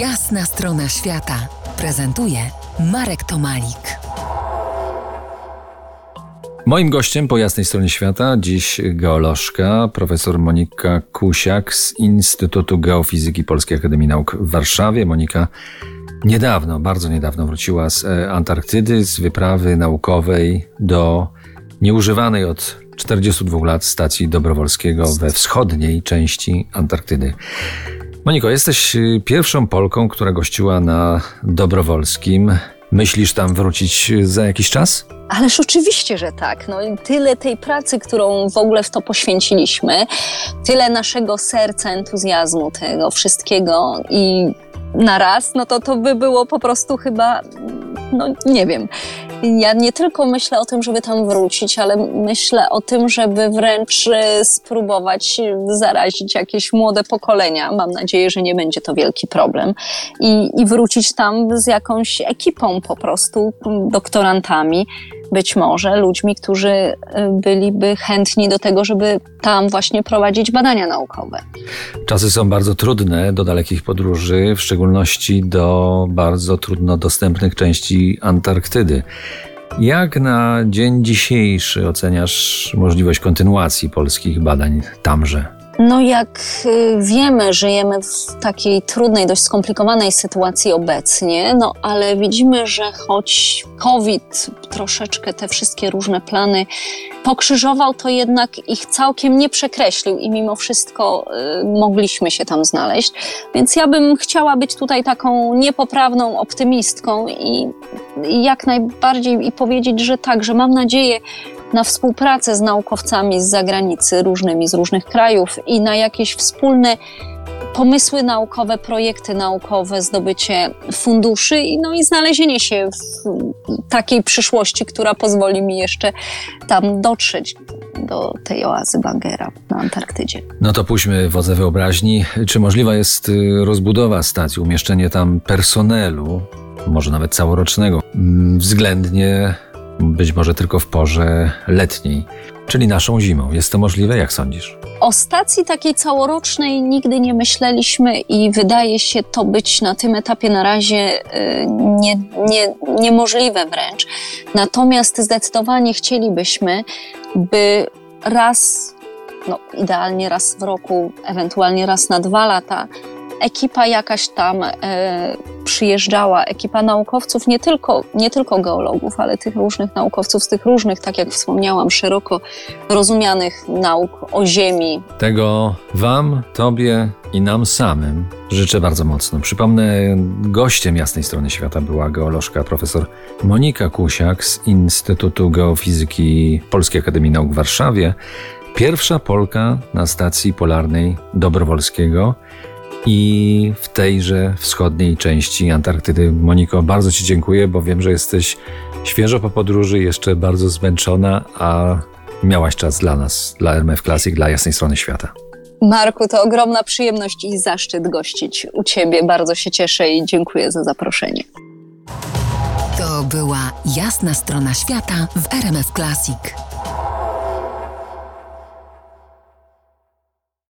Jasna strona świata prezentuje Marek Tomalik. Moim gościem po jasnej stronie świata dziś geolożka, profesor Monika Kusiak z Instytutu Geofizyki Polskiej Akademii Nauk w Warszawie. Monika niedawno, bardzo niedawno wróciła z e, Antarktydy, z wyprawy naukowej do nieużywanej od 42 lat stacji Dobrowolskiego we wschodniej części Antarktydy. Moniko, jesteś y, pierwszą Polką, która gościła na Dobrowolskim. Myślisz tam wrócić za jakiś czas? Ależ oczywiście, że tak. No, tyle tej pracy, którą w ogóle w to poświęciliśmy, tyle naszego serca, entuzjazmu, tego wszystkiego i na raz, no to to by było po prostu chyba, no nie wiem. Ja nie tylko myślę o tym, żeby tam wrócić, ale myślę o tym, żeby wręcz e, spróbować zarazić jakieś młode pokolenia. Mam nadzieję, że nie będzie to wielki problem. I, i wrócić tam z jakąś ekipą po prostu, doktorantami, być może ludźmi, którzy e, byliby chętni do tego, żeby tam właśnie prowadzić badania naukowe. Czasy są bardzo trudne do dalekich podróży, w szczególności do bardzo trudno dostępnych części Antarktydy. Jak na dzień dzisiejszy oceniasz możliwość kontynuacji polskich badań tamże? No, jak y, wiemy, żyjemy w takiej trudnej, dość skomplikowanej sytuacji obecnie, no ale widzimy, że choć COVID troszeczkę te wszystkie różne plany pokrzyżował, to jednak ich całkiem nie przekreślił i mimo wszystko y, mogliśmy się tam znaleźć. Więc ja bym chciała być tutaj taką niepoprawną optymistką i, i jak najbardziej i powiedzieć, że tak, że mam nadzieję, na współpracę z naukowcami z zagranicy, różnymi z różnych krajów i na jakieś wspólne pomysły naukowe, projekty naukowe, zdobycie funduszy i, no i znalezienie się w takiej przyszłości, która pozwoli mi jeszcze tam dotrzeć do tej oazy Bangera na Antarktydzie. No to puśćmy wodze wyobraźni. Czy możliwa jest y, rozbudowa stacji, umieszczenie tam personelu, może nawet całorocznego, mm, względnie być może tylko w porze letniej, czyli naszą zimą. Jest to możliwe? Jak sądzisz? O stacji takiej całorocznej nigdy nie myśleliśmy i wydaje się to być na tym etapie na razie y, nie, nie, niemożliwe wręcz. Natomiast zdecydowanie chcielibyśmy, by raz, no idealnie raz w roku, ewentualnie raz na dwa lata, ekipa jakaś tam e, przyjeżdżała, ekipa naukowców, nie tylko, nie tylko geologów, ale tych różnych naukowców z tych różnych, tak jak wspomniałam, szeroko rozumianych nauk o Ziemi. Tego Wam, Tobie i nam samym życzę bardzo mocno. Przypomnę, gościem jasnej strony świata była geolożka profesor Monika Kusiak z Instytutu Geofizyki Polskiej Akademii Nauk w Warszawie. Pierwsza Polka na stacji polarnej Dobrowolskiego. I w tejże wschodniej części Antarktydy. Moniko, bardzo Ci dziękuję, bo wiem, że jesteś świeżo po podróży, jeszcze bardzo zmęczona, a miałaś czas dla nas, dla RMF Classic, dla jasnej strony świata. Marku, to ogromna przyjemność i zaszczyt gościć u Ciebie. Bardzo się cieszę i dziękuję za zaproszenie. To była jasna strona świata w RMF Classic.